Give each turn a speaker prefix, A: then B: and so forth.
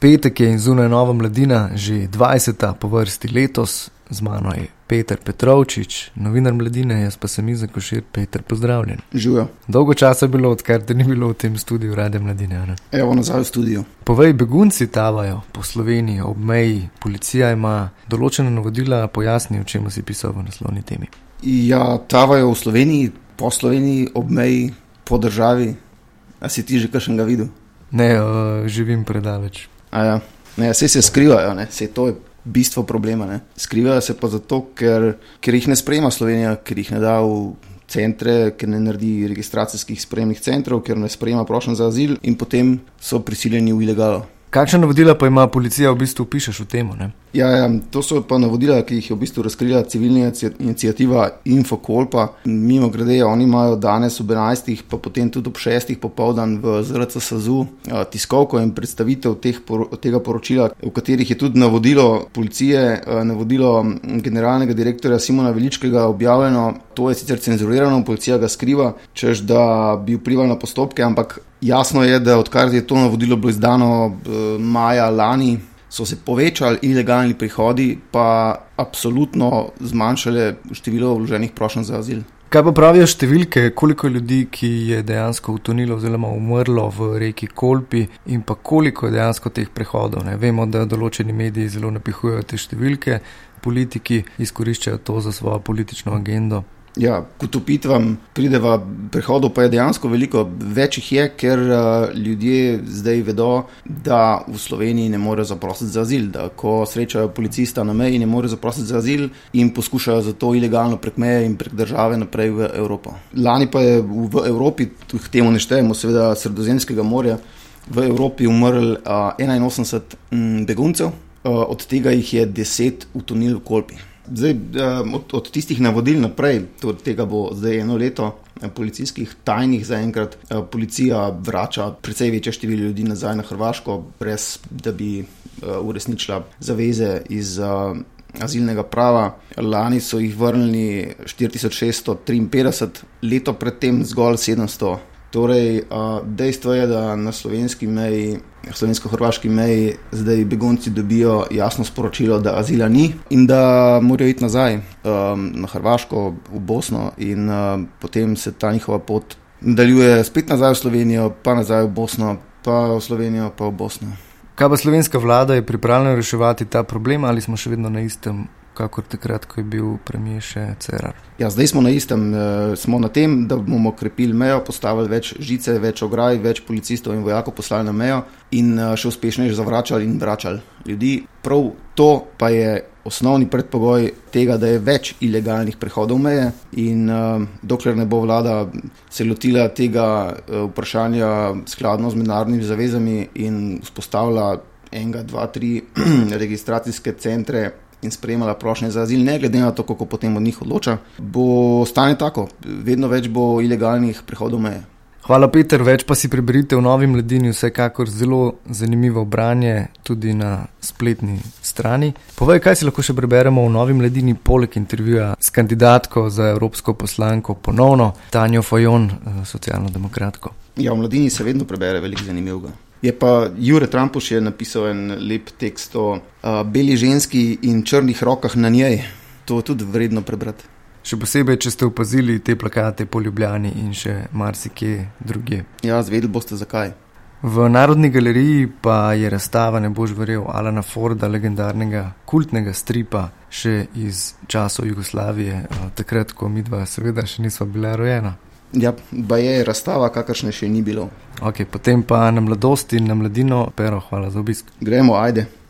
A: Petek je in zunaj nova mladina, že 20. po vrsti letos, z mano je Peter Petrovčič, novinar mladine, jaz pa sem Iza Košir, Peter, pozdravljen.
B: Živijo.
A: Dolgo časa je bilo, odkar te ni bilo v tem studiu, rade mladine. Ne?
B: Evo nazaj v studio.
A: Povej, begunci tavajo po Sloveniji, ob meji, policija ima določene navodila, pojasni, o čem si pisal v naslovni temi.
B: Ja, tavajo v Sloveniji, po Sloveniji, ob meji, po državi. A si ti že kakšnega videl?
A: Ne, uh, živim predaleč.
B: Ja. Ne, vse se skrivajo, vse to je bistvo problema. Ne. Skrivajo se pa zato, ker, ker jih ne sprejema Slovenija, ker jih ne da v centre, ker ne naredi registracijskih sprejemnih centrov, ker ne sprejema prošen za azil in potem so prisiljeni v ilegalo.
A: Kakšne navodila pa ima policija, v bistvu pišeš v tem?
B: Ja, ja, to so pa navodila, ki jih je v bistvu razkrila civilna inicijativa Infokolpa. Mimo grede, oni imajo danes ob 11. pa potem tudi ob 6. popoldan v ZRC SAZU tiskovko in predstavitev teh, tega poročila, v katerih je tudi navodilo policije, navodilo generalnega direktorja Simona Veličkega objavljeno. To je sicer cenzurirano, policija ga skriva, čež da bi vplival na postopke, ampak Jasno je, da odkar je to navodilo bilo izdano eh, maja lani, so se povečali ilegalni prihodi, pa absolutno zmanjšale število vloženih prošenj za azil.
A: Kaj pa pravijo številke, koliko ljudi, ki je dejansko utonilo oziroma umrlo v reki Kolpi in pa koliko je dejansko teh prehodov? Ne? Vemo, da določeni mediji zelo napihujejo te številke, politiki izkoriščajo to za svojo politično agendo.
B: Ja, k utopitvam prideva prehodov, pa je dejansko veliko več jih je, ker uh, ljudje zdaj vedo, da v Sloveniji ne morejo zaprositi za azil. Da ko srečajo policista na meji, ne morejo zaprositi za azil in poskušajo za to ilegalno prek meje in prek države naprej v Evropo. Lani pa je v Evropi, tudi temu ne štejemo, seveda Sredozemskega morja, v Evropi umrl uh, 81 m, beguncev, uh, od tega jih je 10 utonil v Kolpi. Zdaj, od, od tistih navodil naprej, od tega bo zdaj eno leto policijskih tajnih, zaenkrat policija vrača precej večje število ljudi nazaj na Hrvaško, brez da bi uresničila zaveze iz. Azilnega prava. Lani so jih vrnili 4653, leto predtem zgolj 700 Torej, dejstvo je, da na slovenski meji, slovensko-hrvaški meji, zdaj begunci dobijo jasno sporočilo, da azila ni in da morajo iti nazaj na Hrvaško, v Bosno, in potem se ta njihova pot nadaljuje spet nazaj v Slovenijo, pa nazaj v Bosno, pa v Slovenijo, pa v Bosno.
A: Kaj pa slovenska vlada je pripravljena reševati ta problem ali smo še vedno na istem kakor takrat, ko je bil premijer še Cerar.
B: Ja, zdaj smo na istem, uh, smo na tem, da bomo krepili mejo, postavili več žice, več ograj, več policistov in vojakov poslali na mejo in uh, še uspešneje zavračali in vračali ljudi. Prav to pa je osnovni predpogoj tega, da je več ilegalnih prehodov meje in uh, dokler ne bo vlada se lotila tega uh, vprašanja skladno z mednarodnimi zavezami in vzpostavila enega, dva, tri registracijske centre in sprejemala prošnje za azil, ne glede na to, kako potem od njih odloča, bo stanje tako, vedno več bo ilegalnih prehodov meje.
A: Hvala, Peter. Več pa si preberite v Novi mladini, vsekakor zelo zanimivo branje tudi na spletni strani. Povej, kaj si lahko še preberemo v Novi mladini, poleg intervjuja s kandidatko za evropsko poslanko, ponovno Tanjo Fajon, eh, socialno demokratko.
B: Ja, v mladini se vedno prebere veliko zanimivega. Je pa Jure Trumpuš je napisal en lep tekst o uh, beli ženski in črnih rokah na njej. To je tudi vredno prebrati.
A: Še posebej, če ste opazili te plakate po Ljubljani in še marsikje druge.
B: Ja, zvedeli boste zakaj.
A: V Narodni galeriji pa je razstava, ne boš verjel, Alana Forda, legendarnega kultnega stripa še iz časov Jugoslavije, takrat, ko mi dva, seveda, še nismo bila rojena.
B: Ja, pa je razstava, kakršne še ni bilo.
A: Okay, potem pa na mladosti in na mladino, pero hvala za obisk.
B: Gremo, ajde.